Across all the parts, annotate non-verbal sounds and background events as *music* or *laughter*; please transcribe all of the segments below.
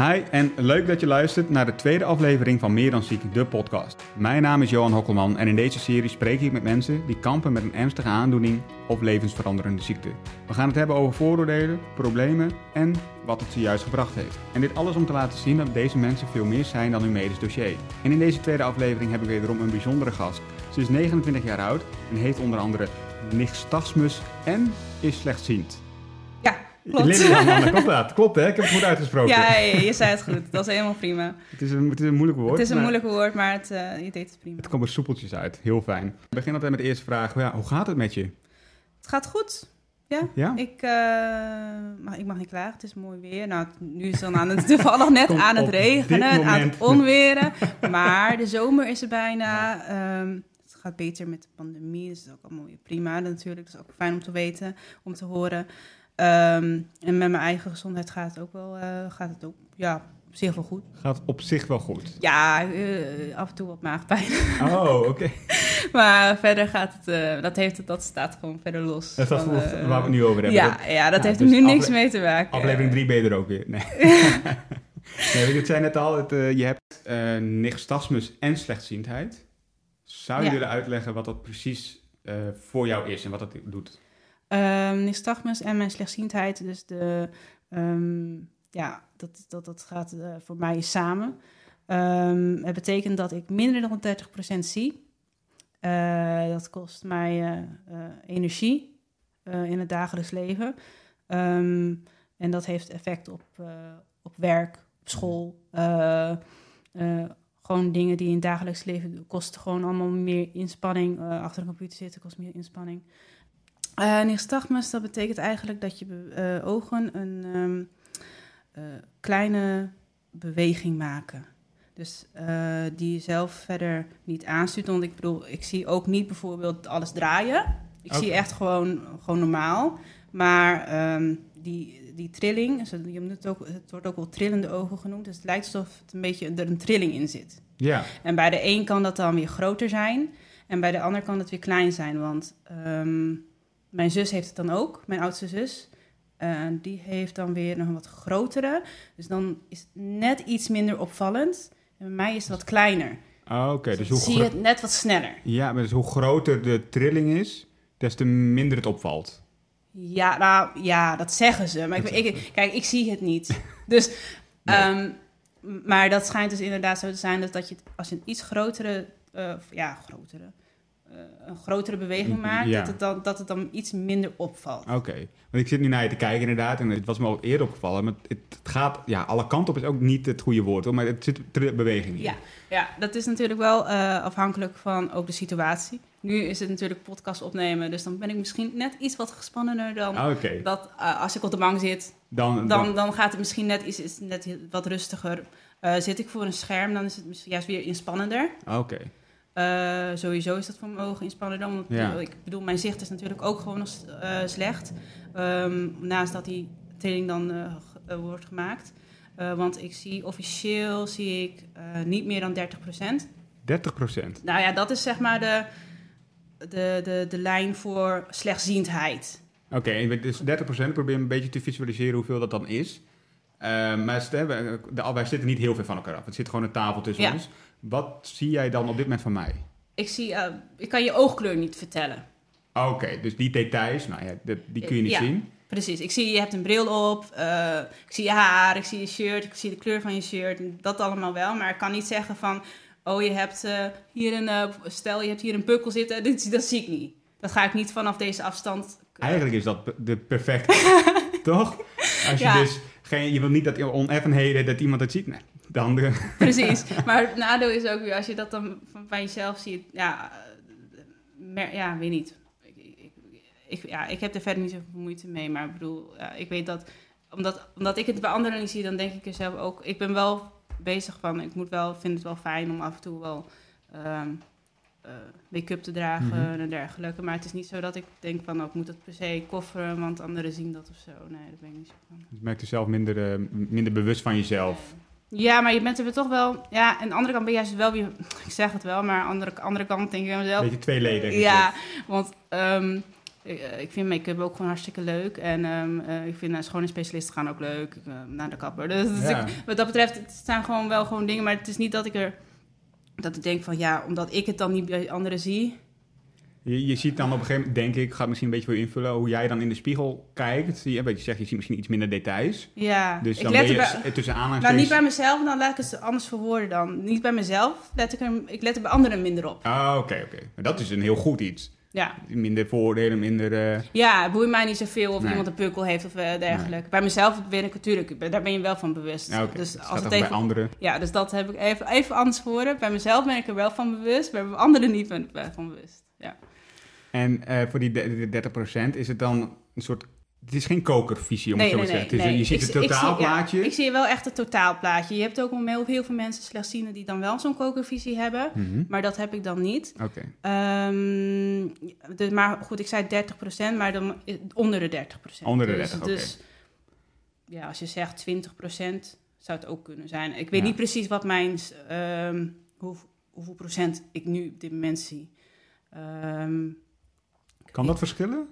Hi en leuk dat je luistert naar de tweede aflevering van Meer dan Ziek, de podcast. Mijn naam is Johan Hokkelman en in deze serie spreek ik met mensen die kampen met een ernstige aandoening of levensveranderende ziekte. We gaan het hebben over vooroordelen, problemen en wat het ze juist gebracht heeft. En dit alles om te laten zien dat deze mensen veel meer zijn dan hun medisch dossier. En in deze tweede aflevering heb ik wederom een bijzondere gast. Ze is 29 jaar oud en heeft onder andere nystagmus en is slechtziend. Klopt. Lilian, Anne, klopt dat? Klopt hè? Ik heb het goed uitgesproken. Ja, je zei het goed. Dat is helemaal prima. Het, is een, het is een moeilijk woord. Het is een maar moeilijk woord, maar het, eh, je deed het prima. Het komt er soepeltjes uit. Heel fijn. We beginnen altijd met de eerste vraag. Ja, hoe gaat het met je? Het gaat goed. Ja, Ja? Ik, eh, mag, ik mag niet klagen. Het is mooi weer. Nou, nu is het dan aan het, *laughs* toevallig net Komt aan het regenen, aan het onweren. Maar de zomer is er bijna. Ehm, het gaat beter met de pandemie. Dus dat is ook allemaal weer prima natuurlijk. Dat is ook fijn om te weten, om te horen. Ehm, en met mijn eigen gezondheid gaat het ook wel, eh, gaat het ook, ja, op zich wel goed. Gaat op zich wel goed. Ja, eh, af en toe wat maagpijn. Oh, *laughs* oké. Maar verder gaat het, eh, dat, heeft het, dat staat gewoon verder los. Dat eh, waar we het nu over hebben. Ja, Dat- ja, dat heeft dus er nu niks mee te maken. Aflevering 3 ben je er ook weer. Nee. *laughs* nee het zei net al, het, je hebt nystagmus en slechtziendheid. Zou je Ja. willen uitleggen wat dat precies voor jou is en wat dat doet? Ehm nystagmus en mijn slechtziendheid, dus de, ehm, ja, dat, dat, dat gaat eh, voor mij samen. Ehm, het betekent dat ik minder dan 30% zie. Eh, dat kost mij eh, energie in het dagelijks leven. En dat heeft effect op, op werk, op school. gewoon dingen die in het dagelijks leven kosten gewoon allemaal meer inspanning. Achter een computer zitten kost meer inspanning. Eh nystagmus, dat betekent eigenlijk dat je eh, ogen een ehm, eh, kleine beweging maken. Dus die je zelf verder niet aanstuurt. Want ik bedoel, ik zie ook niet bijvoorbeeld alles draaien. Ik zie echt gewoon, gewoon normaal. Maar ehm, die, die trilling, dus het, je het, ook, het wordt ook wel trillende ogen genoemd. Dus het lijkt alsof het een beetje er een trilling in zit. Ja, En bij de een kan dat dan weer groter zijn. En bij de ander kan het weer klein zijn. Want ehm, mijn zus heeft het dan ook, mijn oudste zus. En die heeft dan weer nog een wat grotere. Dus dan is het net iets minder opvallend. En bij mij is het wat kleiner. Ah, oké. dus dan hoe, zie je het net wat sneller. ja, maar dus hoe groter de trilling is, des te minder het opvalt. Ja, nou, ja, dat zeggen ze. Maar ik, kijk, ik zie het niet. *laughs* Dus, Nee. ehm, maar dat schijnt dus inderdaad zo te zijn... dat, dat je, als je een iets grotere, eh, ja, grotere, een grotere beweging maakt... Ja. Dat, het dan, dat het dan iets minder opvalt. Oké, want ik zit nu naar je te kijken inderdaad en het was me al eerder opgevallen, maar het, het gaat, ja, alle kanten op is ook niet het goede woord, hoor, maar het zit beweging in. Ja, ja, dat is natuurlijk wel eh, afhankelijk van ook de situatie. Nu is het natuurlijk podcast opnemen... dus dan ben ik misschien net iets wat gespannender dan... Ah, Dat eh, als ik op de bank zit, dan, dan, dan gaat het misschien net, iets, is net wat rustiger. Eh, zit ik voor een scherm, dan is het misschien juist weer inspannender. ah, Oké, Eh, sowieso is dat voor mijn ogen inspannender. Want Ja. ik bedoel, mijn zicht is natuurlijk ook gewoon nog eh, slecht. Ehm, naast dat die trilling dan eh, wordt gemaakt. Want ik zie officieel zie ik niet meer dan 30%. 30 procent. Nou ja, dat is zeg maar de, de, de, de lijn voor slechtziendheid. Oké, en dus 30 procent, probeer een beetje te visualiseren hoeveel dat dan is. Eh, maar wij zitten niet heel ver van elkaar af, het zit gewoon een tafel tussen Ja. ons. Wat zie jij dan op dit moment van mij? Ik, zie, eh, ik kan je oogkleur niet vertellen. Ah, Oké, dus die details, nou ja, dat- die kun je niet Ja. zien. Precies, ik zie je hebt een bril op, eh, ik zie je haar, ik zie je shirt, ik zie de kleur van je shirt, dat allemaal wel. Maar ik kan niet zeggen van, oh je hebt eh, hier een, stel je hebt hier een pukkel zitten, *laughs* dat zie ik niet. Dat ga ik niet vanaf deze afstand. Eigenlijk is dat de perfecte, *laughs* toch? Als je Ja. dus geen, je wil niet dat je oneffenheden, dat iemand het ziet, nee, de, *laughs* Precies, maar het nadeel is ook weer, als je dat dan van, van jezelf ziet, ja, mer- ja, weet niet. Ik, ik, ik, ja, ik heb er verder niet zoveel moeite mee, maar ik bedoel, ja, ik weet dat, omdat, omdat ik het bij anderen niet zie, dan denk ik er zelf ook, ik ben wel bezig van, ik moet wel, vind het wel fijn om af en toe wel eh, make-up te dragen Mhm. en dergelijke, maar het is niet zo dat ik denk van, oh, ik moet dat per se kofferen, want anderen zien dat of zo. Nee, dat ben ik niet zo van. je merkt er zelf minder, eh, minder bewust van jezelf. Ja, maar je bent er weer toch wel... Ja, aan de andere kant ben je juist wel weer... *laughs* Ik zeg het wel, maar aan de andere, andere kant denk ik aan mezelf... Beetje tweeledig. Ja, want ehm, ik, eh, ik vind make-up ook gewoon hartstikke leuk. En ehm, eh, ik vind naar schone specialisten gaan ook leuk. eh, naar de kapper. Dus, dus Ja. ik- wat dat betreft, het zijn gewoon wel gewoon dingen. Maar het is niet dat ik er... Dat ik denk van, ja, omdat ik het dan niet bij anderen zie... Je, je ziet dan op een gegeven moment, denk ik, ik ga het misschien een beetje voor invullen, hoe jij dan in de spiegel kijkt. Je, wat je zegt, je ziet misschien iets minder details. Ja, Dus ik dan let ben je er bij- tussen Nou, aanhalingstekens... niet bij mezelf, dan laat ik het anders verwoorden dan. Niet bij mezelf, let ik, er, ik let er bij anderen minder op. Ah, oké, oké. Maar dat is een heel goed iets. Ja, Minder voordelen, minder... eh, ja het boeit mij niet zoveel of Nee. iemand een pukkel heeft of eh, dergelijke. Bij mezelf ben ik natuurlijk, daar ben je wel van bewust. ja. Dus als het bij even, anderen. ja, dus dat heb ik even, even anders voor. Bij mezelf ben ik er wel van bewust, bij anderen niet van, van bewust. Ja. En eh, voor die de- de 30% is het dan een soort... Het is geen kokervisie, om Nee, het zo nee, te nee. zeggen. Het is. Je ziet het ik zie- ja, totaalplaatje. Ik zie wel echt het totaalplaatje. Je hebt ook wel heel, heel veel mensen slechtzienden die dan wel zo'n kokervisie hebben. Mhm. Maar dat heb ik dan niet. Oké. Ehm, maar goed, ik zei 30%, maar dan i- onder de 30%. Onder de dus, 30, oké. Dus ja, als je zegt 20% zou het ook kunnen zijn. Ik weet Ja. niet precies wat mijn, ehm, hoe, hoeveel procent ik nu op dit moment zie. Ehm, Kan dat verschillen?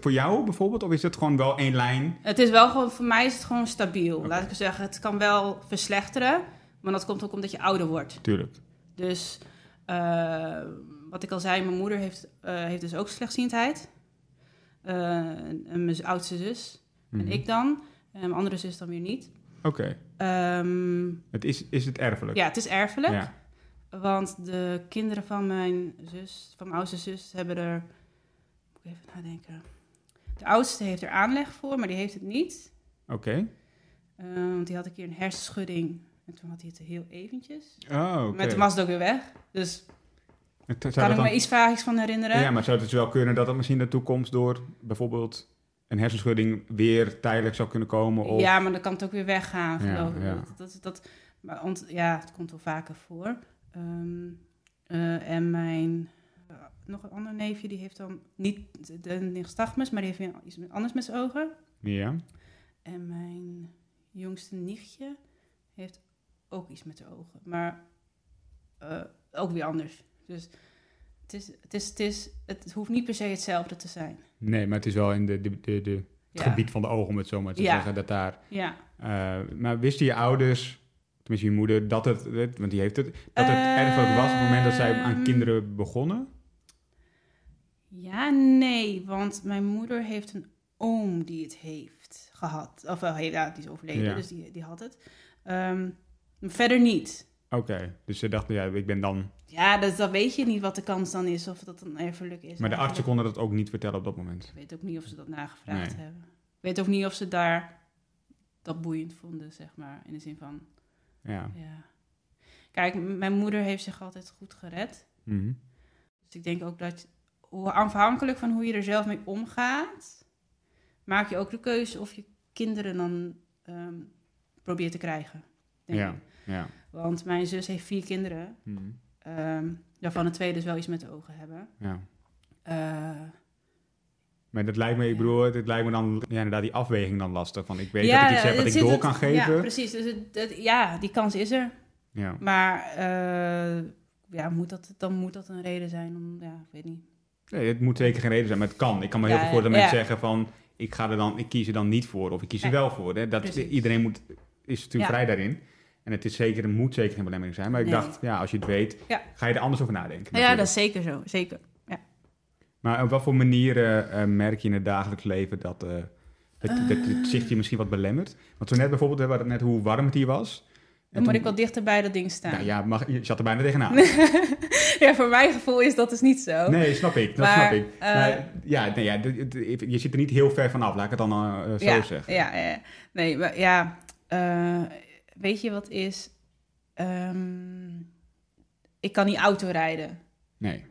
Voor jou bijvoorbeeld? Of is het gewoon wel één lijn? het is wel gewoon, voor mij is het gewoon stabiel. Laat ik zeggen, het kan wel verslechteren, maar dat komt ook omdat je ouder wordt. Tuurlijk. Dus eh, wat ik al zei, mijn moeder heeft, eh, heeft dus ook slechtziendheid. Eh, en mijn oudste zus. Mhm. En ik dan. En mijn andere zus dan weer niet. Oké. Ehm, Het is, is het erfelijk? ja, het is erfelijk. Ja. Want de kinderen van mijn zus, van mijn oudste zus, hebben er... Moet even nadenken. De oudste heeft er aanleg voor, maar die heeft het niet. Oké. Eh, want die had een keer een hersenschudding. En toen had hij het heel eventjes. Oh, oké. Maar toen was het ook weer weg. Dus Zou kan dat ik dan- me iets vagigs van herinneren. Ja, maar zou het dus wel kunnen dat het misschien in de toekomst door bijvoorbeeld een hersenschudding weer tijdelijk zou kunnen komen? Of... Ja, maar dan kan het ook weer weggaan, Ja, geloof ik. ja. Dat, dat, dat, maar ont, ja, het komt wel vaker voor. Ehm, eh, en mijn... eh, nog een ander neefje, die heeft dan niet de nystagmus, maar die heeft weer iets anders met zijn ogen. Ja. En mijn jongste nichtje heeft ook iets met de ogen. Maar eh, ook weer anders. Dus het, is, het, is, het, is, het hoeft niet per se hetzelfde te zijn. Nee, maar het is wel in de, de, de, de, het Ja. gebied van de ogen, om het zo maar te Ja. zeggen, dat daar... Ja. eh, maar wisten je ouders, tenminste je moeder, dat het, want die heeft het, dat het Ehm, erfelijk was op het moment dat zij aan kinderen begonnen? Ja, nee, want mijn moeder heeft een oom die het heeft gehad. Of wel, ja, die is overleden, Ja. dus die, die had het. Ehm, verder niet. Oké, dus ze dachten, ja, ik ben dan... Ja, dat, dat weet je niet wat de kans dan is, of dat dan erfelijk is. Maar de artsen konden dat ook niet vertellen op dat moment. Ik weet ook niet of ze dat nagevraagd Nee. hebben. Ik weet ook niet of ze daar dat boeiend vonden, zeg maar. In de zin van, Ja. ja. Kijk, mijn moeder heeft zich altijd goed gered. Mhm. Dus ik denk ook dat, afhankelijk van hoe je er zelf mee omgaat, maak je ook de keuze of je kinderen dan ehm, probeert te krijgen. Denk Ja, ik. ja. Want mijn zus heeft vier kinderen, ehm, waarvan de twee dus wel iets met de ogen hebben. ja. Eh, Maar dat lijkt me, ik bedoel, het lijkt me dan ja, inderdaad die afweging dan lastig. Van ik weet ja, dat ik iets heb wat ik door het- kan geven. Ja, precies. Dus het, het- ja, die kans is er. Ja. Maar eh, ja, moet dat, dan moet dat een reden zijn om, ja, ik weet niet. Nee, het moet zeker geen reden zijn, maar het kan. Ik kan me heel Ja, goed dat mensen zeggen van... Ik, ga er dan, ik kies er dan niet voor of ik kies er wel voor. Hè? Dat, Precies. iedereen moet, is natuurlijk vrij daarin. En het is zeker, het moet zeker geen belemmering zijn. Maar ik Nee. dacht, ja, als je het weet, ga je er anders over nadenken. Ja, dat is zeker zo. Zeker. Maar op wat voor manieren eh, merk je in het dagelijks leven dat, eh, het, dat het zicht je misschien wat belemmert? Want toen net bijvoorbeeld, hè, we hadden het net hoe warm het hier was. Dan moet ik wat dichter bij dat ding staan. Nou ja, mag, je zat er bijna tegenaan. *laughs* ja, voor mijn gevoel is dat dus niet zo. Nee, snap ik. Dat Maar, snap ik. eh, maar, ja, nee, ja, de- de- je zit er niet heel ver vanaf, laat ik het dan eh, zo ja, zeggen. Ja, ja. nee, maar ja. eh, weet je wat is? Ehm, ik kan niet auto rijden. Nee.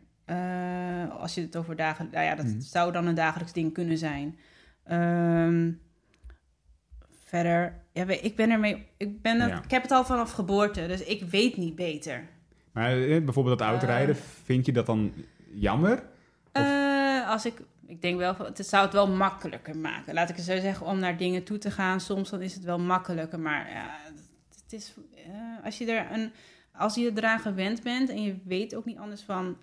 Als je het over dagen... Nou ja, dat Mhm. zou dan een dagelijks ding kunnen zijn. Ehm, verder... Ja, ik ben ermee... Ik, ben het, Ja. ik heb het al vanaf geboorte, dus ik weet niet beter. Maar eh, bijvoorbeeld dat autorijden, vind je dat dan jammer? Eh, als ik, ik denk wel, het zou het wel makkelijker maken. Laat ik het zo zeggen, om naar dingen toe te gaan. Soms dan is het wel makkelijker, maar ja, het is, eh, als je er een, als je eraan gewend bent en je weet ook niet anders van,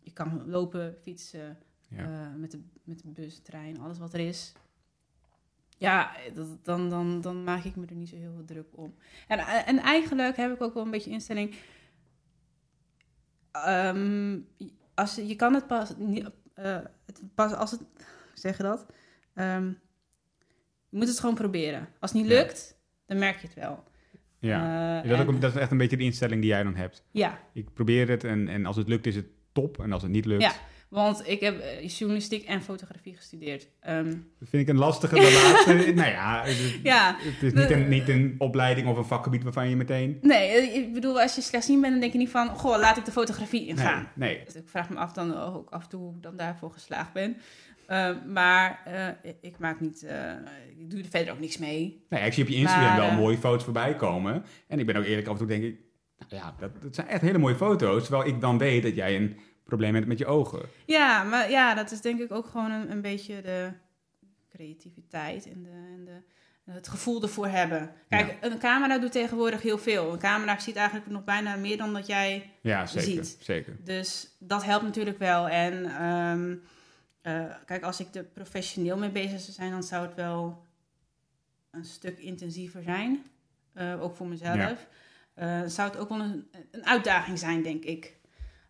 je kan lopen, fietsen, Ja. Eh, met, de, met de bus, trein, alles wat er is. Ja, dat, dan, dan, dan maak ik me er niet zo heel veel druk om. En, en eigenlijk heb ik ook wel een beetje instelling. Ehm, als, je kan het pas, niet, eh, het pas als het, zeg je dat? Ehm, je moet het gewoon proberen. Als het niet Ja. lukt, dan merk je het wel. Ja. Eh, dat, ook, en- dat is echt een beetje de instelling die jij dan hebt. ja, Ik probeer het en, en als het lukt is het top. En als het niet lukt, Ja. Want ik heb eh, journalistiek en fotografie gestudeerd. Ehm, dat vind ik een lastige de laatste. *laughs* nou ja, het, ja, het is niet een, niet een opleiding of een vakgebied waarvan je meteen... nee, eh, ik bedoel, als je slechtziend bent, dan denk je niet van... Goh, laat ik de fotografie ingaan. Nee, nee. Dus ik vraag me af dan ook af en toe hoe ik dan daarvoor geslaagd ben. Eh, maar eh, ik maak niet... ik doe er verder ook niks mee. Nee, ik zie op je Instagram Maar, wel mooie foto's voorbij komen. En ik ben ook eerlijk af en toe denk ik... Nou ja, dat, dat zijn echt hele mooie foto's. Terwijl ik dan weet dat jij een probleem hebt met je ogen. Ja, maar ja, dat is denk ik ook gewoon een, een beetje de creativiteit en, de, en de, het gevoel ervoor hebben. Kijk, een camera doet tegenwoordig heel veel. Een camera ziet eigenlijk nog bijna meer dan dat jij... Ja, zeker. Ziet. zeker. Dus dat helpt natuurlijk wel. En ehm, eh, kijk, als ik er professioneel mee bezig zou zijn, dan zou het wel een stuk intensiever zijn. Eh, ook voor mezelf. Ja. Eh, zou het ook wel een, een uitdaging zijn, denk ik,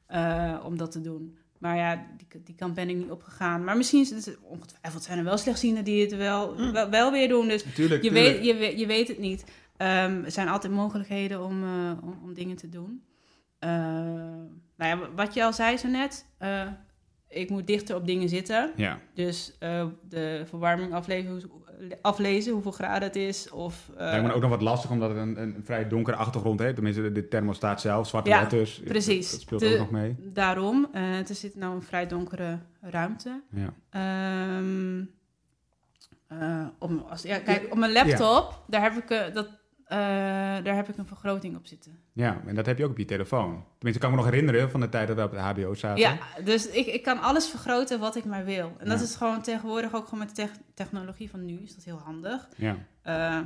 eh, om dat te doen. Maar ja, die, die kant ben ik niet opgegaan. Maar misschien is het ongetwijfeld zijn er wel slechtzienden die het wel, wel, wel weer doen. Dus Natuurlijk, je tuurlijk. weet, je, weet, je weet het niet. Ehm, er zijn altijd mogelijkheden om, eh, om, om dingen te doen. Eh, nou ja, wat je al zei zo net, ik moet dichter op dingen zitten. Ja, Dus de verwarming aflezen, aflezen, hoeveel graden het is. Of, eh, lijkt me ook nog wat lastig omdat het een, een, vrij donkere achtergrond heeft. Tenminste, de, thermostaat zelf, zwarte Ja, letters. precies. Dat speelt De- ook nog mee. Daarom, eh het zit nou een vrij donkere ruimte. Ja. Ehm, eh, mijn- als, ja, kijk, op mijn laptop, daar, heb ik, eh, dat, eh, daar heb ik een vergroting op zitten. ja, en dat heb je ook op je telefoon. Tenminste, ik kan me nog herinneren van de tijd dat we op de HBO zaten. Ja, dus ik, ik kan alles vergroten wat ik maar wil. En dat is gewoon tegenwoordig ook gewoon met de tech- technologie van nu is dat heel handig. Ja. Eh,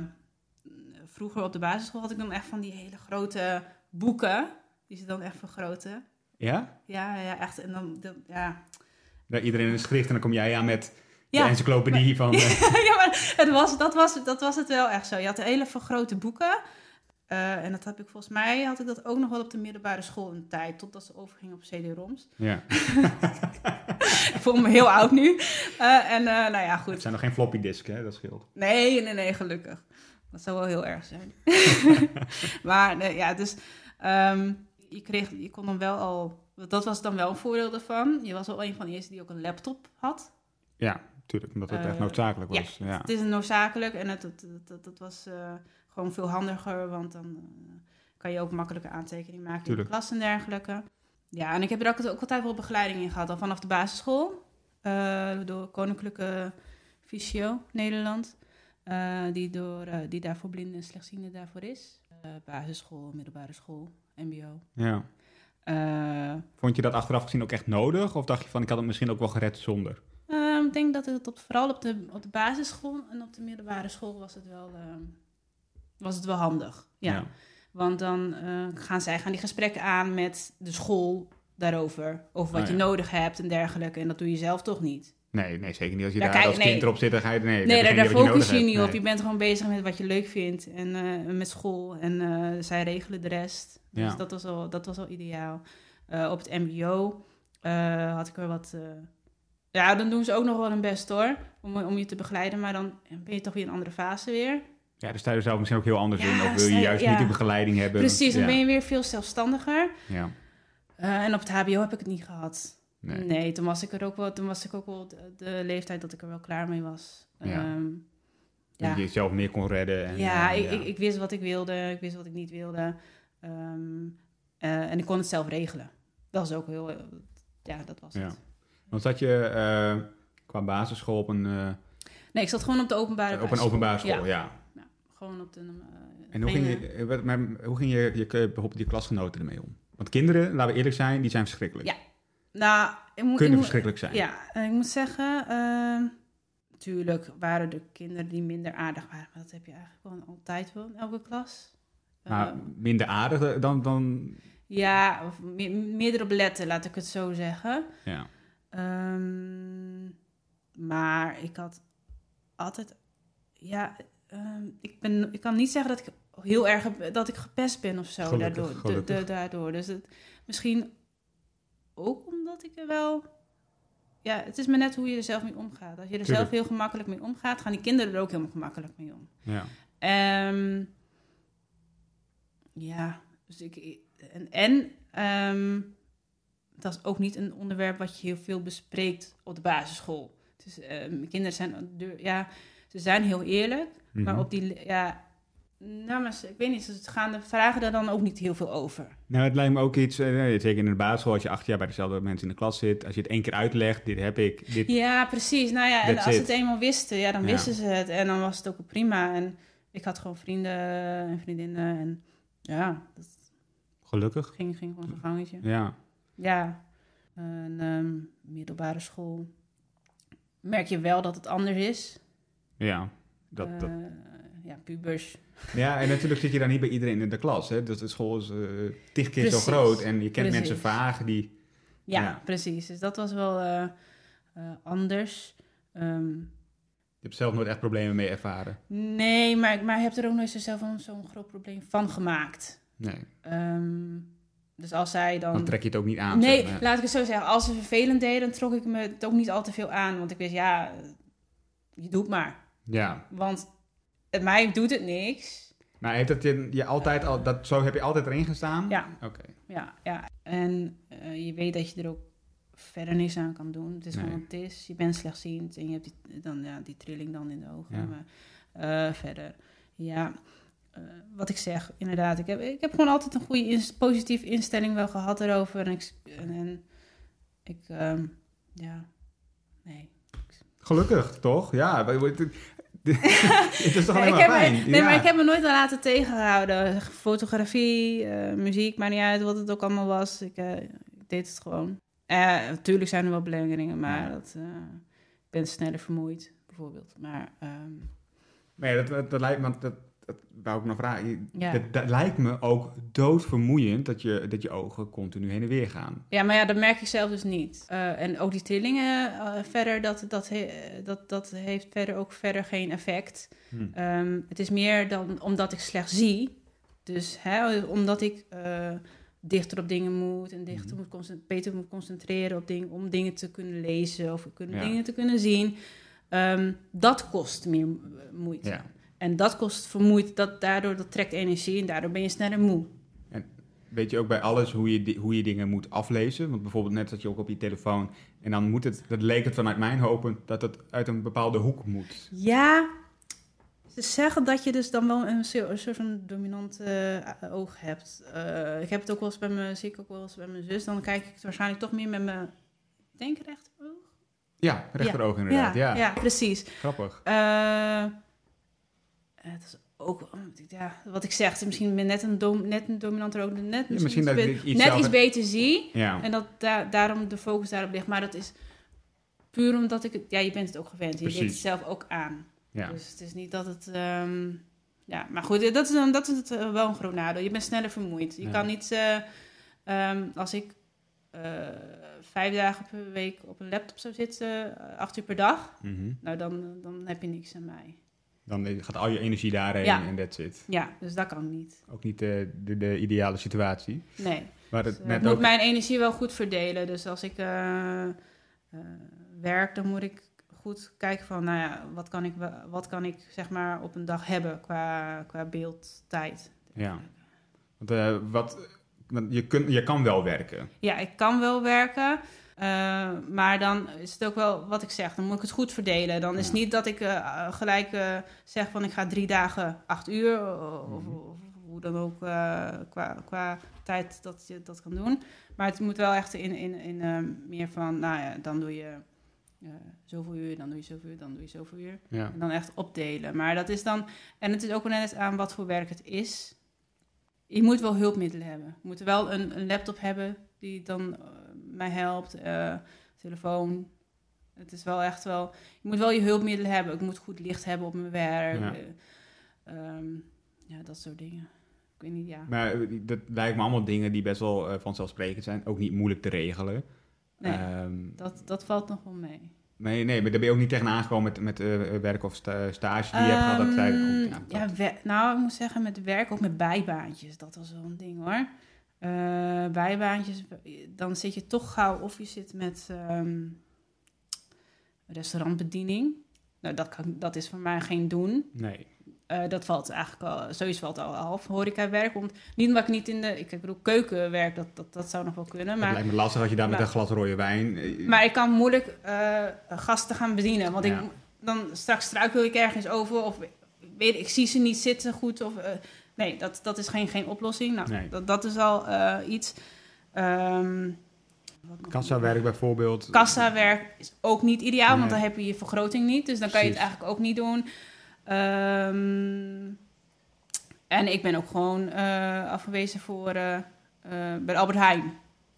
vroeger op de basisschool had ik dan echt van die hele grote boeken, die ze dan echt vergroten. Ja? Ja, ja, echt. En dan, dan- ja. Daar iedereen in een schrift en dan kom jij aan met Ja. de encyclopedie van... *laughs* eh, ja, maar het was, dat, was, dat was het wel echt zo. Je had hele vergrote boeken. Eh, en dat heb ik volgens mij, had ik dat ook nog wel op de middelbare school een tijd, totdat ze overging op CD-ROMs. ja. *laughs* ik voel me heel oud nu. Eh, en nou ja, Het goed. zijn nog geen floppy disk, hè? Dat scheelt. Nee, nee, nee, gelukkig. Dat zou wel heel erg zijn. *laughs* maar nee, ja, dus ehm, je, kreeg, je kon dan wel al, dat was dan wel een voordeel ervan. Je was wel een van de eerste die ook een laptop had. Ja, natuurlijk. Omdat het Eh, echt noodzakelijk ja, was. Ja. Het is noodzakelijk en het, het, het, het- het was eh, gewoon veel handiger, want dan eh, kan je ook makkelijke aantekeningen maken in de Tuurlijk. klas en dergelijke. Ja, en ik heb er ook, ook altijd wel begeleiding in gehad, al vanaf de basisschool. eh, door Koninklijke Fysio Nederland, eh, die, door, eh, die daarvoor blinden en slechtzienden daarvoor is. Eh, basisschool, middelbare school, mbo. ja. Eh, Vond je dat achteraf gezien ook echt nodig? Of dacht je van, ik had het misschien ook wel gered zonder? Ik denk dat het op, vooral op de, op de basisschool en op de middelbare school was het wel, ehm, was het wel handig. Ja. Want dan eh, gaan zij gaan die gesprekken aan met de school daarover. Over wat Oh, je nodig hebt en dergelijke. En dat doe je zelf toch niet. Nee, nee, zeker niet. Als je Ja, daar kijk, als nee. kind erop zit, dan ga je... Nee, Nee, daar, daar focus je niet op. Je bent gewoon bezig met wat je leuk vindt. En eh, met school. En eh, zij regelen de rest. Dus Ja. dat, was al, dat was al ideaal. Op het mbo had ik er wat... ja, dan doen ze ook nog wel hun best hoor. Om, om je te begeleiden. Maar dan ben je toch weer in een andere fase weer. Ja, dus sta je zelf misschien ook heel anders Ja, in. Of wil je juist ja. niet de begeleiding hebben? Precies, dan ja. ben je weer veel zelfstandiger. Ja, Eh, en op het HBO heb ik het niet gehad. nee. Nee, toen was ik er ook wel, toen was ik ook wel de, de leeftijd dat ik er wel klaar mee was. Ja. Ehm, Dat je jezelf meer kon redden. En, ja, eh, ik, Ik, ik wist wat ik wilde, ik wist wat ik niet wilde. Ehm, eh, en ik kon het zelf regelen. Dat was ook heel, ja, dat was Ja. het. Want zat je eh, qua basisschool op een, eh, Nee, ik zat gewoon op de openbare op een openbare school? Ja, Ja. gewoon op de... eh, En hoe ging, je, wat- maar hoe ging je, je, bijvoorbeeld je klasgenoten ermee om? Want kinderen, laten we eerlijk zijn, die zijn verschrikkelijk. Ja. Nou, ik moet... ik Kunnen moet- verschrikkelijk zijn. Ja, ik moet zeggen, ehm, natuurlijk waren er kinderen die minder aardig waren. Maar dat heb je eigenlijk wel altijd wel in elke klas. Maar Eh, minder aardig dan... dan ja, of me- meer erop letten, laat ik het zo zeggen. ja. Ehm, maar ik had altijd, ja, ehm, ik, ben, ik kan niet zeggen dat ik heel erg dat ik gepest ben of zo Gelukkig, daardoor. De- gelukkig. de- daardoor. Dus het, misschien ook omdat ik er wel. Ja, het is maar net hoe je er zelf mee omgaat. Als je er Tuurlijk. zelf heel gemakkelijk mee omgaat, gaan die kinderen er ook heel gemakkelijk mee om. Ja. Ehm, ja, dus ik. En, en ehm, dat is ook niet een onderwerp wat je heel veel bespreekt op de basisschool. Dus, mijn kinderen zijn, ja, ze zijn heel eerlijk, maar Mhm. op die, ja, nou, maar ik weet niet, ze gaan de vragen daar dan ook niet heel veel over. Nou, het lijkt me ook iets, eh, zeker in de basisschool, als je acht jaar bij dezelfde mensen in de klas zit, als je het één keer uitlegt, dit heb ik, dit... Ja, precies. Nou ja, en als ze het eenmaal wisten, ja, dan Ja. wisten ze het. En dan was het ook prima. En ik had gewoon vrienden en vriendinnen. En ja, dat Gelukkig. ging, ging gewoon zijn gangetje. Ja. Ja, een ehm, middelbare school merk je wel dat het anders is. Ja. Dat, dat. Eh, ja, pubers. ja, en natuurlijk zit je dan niet bij iedereen in de klas. Hè? Dus de school is tig keer zo groot en je kent Precies. mensen vaag die... Ja, Ja. precies. Dus dat was wel eh, eh, anders. Ehm, Je hebt zelf nooit echt problemen mee ervaren. nee, maar, maar je hebt er ook nooit zo zelf een- zo'n groot probleem van gemaakt. Nee. Ehm, dus als zij dan... Dan trek je het ook niet aan. nee, zeg maar. laat ik het zo zeggen. Als ze vervelend deden, dan trok ik me het ook niet al te veel aan. Want ik wist, ja, je doet maar. Ja. Want het, mij doet het niks. Maar heeft dat je, je altijd al... Dat, zo heb je altijd erin gestaan? Ja, Oké. ja, ja. En eh, je weet dat je er ook verder niks aan kan doen. Het is Nee. gewoon wat het is. Je bent slechtziend en je hebt die, dan, ja, die trilling dan in de ogen. Ja. Maar eh, verder, ja... eh, wat ik zeg, inderdaad. Ik heb, ik heb gewoon altijd een goede positieve instelling wel gehad erover. En ik, en, en ik ehm, ja, nee. Gelukkig, toch? Ja. Het *laughs* is toch alleen maar me- nee, ja. maar ik heb me nooit laten tegenhouden. Fotografie, eh, muziek, maakt niet uit wat het ook allemaal was. Ik, eh, ik deed het gewoon. Eh, natuurlijk zijn er wel belemmeringen, maar Ja. dat, ik ben sneller vermoeid, bijvoorbeeld. Maar ehm, Nee, dat, dat, dat lijkt me... Dat, dat wou ik nog vragen. Ja. Dat, dat lijkt me ook doodvermoeiend dat je, dat je ogen continu heen en weer gaan. ja, maar ja, dat merk ik zelf dus niet. Eh, en ook die trillingen eh, verder, dat, dat, he- dat, dat heeft verder ook verder geen effect. Hm. Ehm, het is meer dan omdat ik slecht zie. Dus hè, omdat ik eh, dichter op dingen moet en dichter Mhm. moet beter moet concentreren op dingen om dingen te kunnen lezen of kunnen, Ja. dingen te kunnen zien. Ehm, dat kost meer moeite. Ja. En dat kost vermoeid, dat, daardoor dat trekt energie en daardoor ben je sneller moe. Weet je ook bij alles hoe je, hoe je dingen moet aflezen? Want bijvoorbeeld net dat je ook op je telefoon... En dan moet het... Dat leek het vanuit mijn hopen dat het uit een bepaalde hoek moet. Ja, ze zeggen dat je dus dan wel een, soort- van dominant eh, oog hebt. Eh, ik heb het ook wel eens bij mijn, zie ik ook wel eens bij mijn zus. Dan kijk ik het waarschijnlijk toch meer met mijn, ik denk rechteroog. Ja, rechteroog inderdaad. Ja, ja, precies. grappig. Eh, het is ook, ja, wat ik zeg, misschien net een, dom, net een dominanter oog. Net, misschien dat iets, ik be- iets net zelf- iets beter zie. Ja, En dat da- daarom de focus daarop ligt. Maar dat is puur omdat ik het... Ja, je bent het ook gewend. Je Precies. deed het zelf ook aan. ja. Dus het is niet dat het... ehm, ja, maar goed, dat is, dan, dat is het, eh, wel een groot nadeel. Je bent sneller vermoeid. Je Ja. kan niet... eh, ehm, als ik eh, vijf dagen per week op een laptop zou zitten, eh, acht uur per dag... Mhm. Nou, dan, dan heb je niks aan mij. Dan gaat al je energie daarheen Ja. en that's it. Ja, dus dat kan niet. Ook niet de, de, de ideale situatie. Nee. Maar Dus, het eh, net ik moet ook... mijn energie wel goed verdelen. Dus als ik eh, eh, werk, dan moet ik goed kijken van, nou ja, wat kan ik, wat kan ik zeg maar op een dag hebben qua, qua beeldtijd. Ja. Want, eh, wat, want je, kun, je kan wel werken. Ja, ik kan wel werken. Eh, maar dan is het ook wel wat ik zeg. Dan moet ik het goed verdelen. Dan is het niet dat ik eh, gelijk eh, zeg van ik ga drie dagen acht uur. Of, of, Mhm. of hoe dan ook qua, qua tijd dat je dat kan doen. Maar het moet wel echt in, in, in meer van, nou ja, dan doe je zoveel uur, dan doe je zoveel uur, dan doe je zoveel uur. Ja. En dan echt opdelen. Maar dat is dan, en het is ook wel net aan wat voor werk het is. Je moet wel hulpmiddelen hebben. Je moet wel een, een laptop hebben die dan mij helpt. eh, telefoon. Het is wel echt wel. Je moet wel je hulpmiddelen hebben. Ik moet goed licht hebben op mijn werk. Ja. eh, ehm, ja, dat soort dingen. Ik weet niet, ja. Maar eh, dat lijkt me allemaal dingen die best wel vanzelfsprekend zijn. Ook niet moeilijk te regelen. Nee. Ehm, Dat, dat valt nog wel mee. nee, nee, maar daar ben je ook niet tegenaan gekomen met, met werk of sta- stage die je hebt gehad. Dat zei, Ehm, ja, ja, nou, ik moet zeggen, met werk ook met bijbaantjes. Dat was wel een ding hoor. Eh, bijbaantjes, dan zit je toch gauw of je zit met ehm, restaurantbediening. Nou, dat, kan, dat is voor mij geen doen. nee. Eh, dat valt eigenlijk al, sowieso valt al half horecawerk. Want niet omdat ik niet in de, ik bedoel, keukenwerk, dat, dat, dat zou nog wel kunnen. Het Maar, lijkt me lastig als je daar met een glas rode wijn... eh, maar ik kan moeilijk gasten gaan bedienen. Want Ja. ik, dan straks struikel ik ergens over of ik weet, ik zie ze niet zitten goed. Of, nee, dat, dat is geen, geen oplossing. Nou, Nee. dat, dat is al eh, iets. Ehm nog Kassawerk bijvoorbeeld. Kassawerk is ook niet ideaal, want dan heb je je vergroting niet. Dus dan kan je het eigenlijk ook niet doen. Ehm, en ik ben ook gewoon eh, afgewezen voor eh, bij Albert Heijn.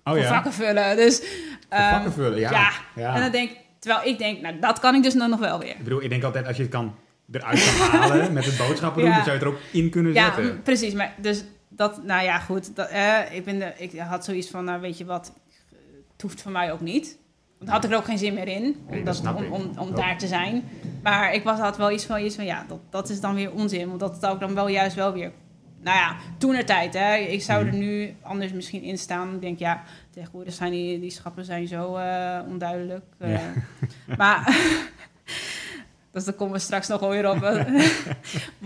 oh voor ja, vakken vullen. Dus, ehm, vakken vullen, ja. ja. ja. En dan denk terwijl ik denk, nou dat kan ik dus dan nog wel weer. Ik bedoel, ik denk altijd als je het kan eruit kan *laughs* halen met het boodschappen doen, Ja. dan zou je het er ook in kunnen Ja, zetten. mm, precies. Maar dus dat, nou ja, goed. Dat, eh, ik, ben de, ik had zoiets van, nou weet je wat, het hoeft voor mij ook niet. Want had ik er ook geen zin meer in, om, dat om, om, om daar te zijn. Maar ik was, had wel iets van, iets van, ja, dat, dat is dan weer onzin. Want dat zou ik dan wel juist wel weer... Nou ja, toen er tijd, hè. Ik zou er Mhm. nu anders misschien in staan. Ik denk, ja, tegenwoordig zijn die, die schappen zijn zo eh, onduidelijk. eh. Ja. Maar... *laughs* Dus daar komen we straks nog wel weer op. *laughs*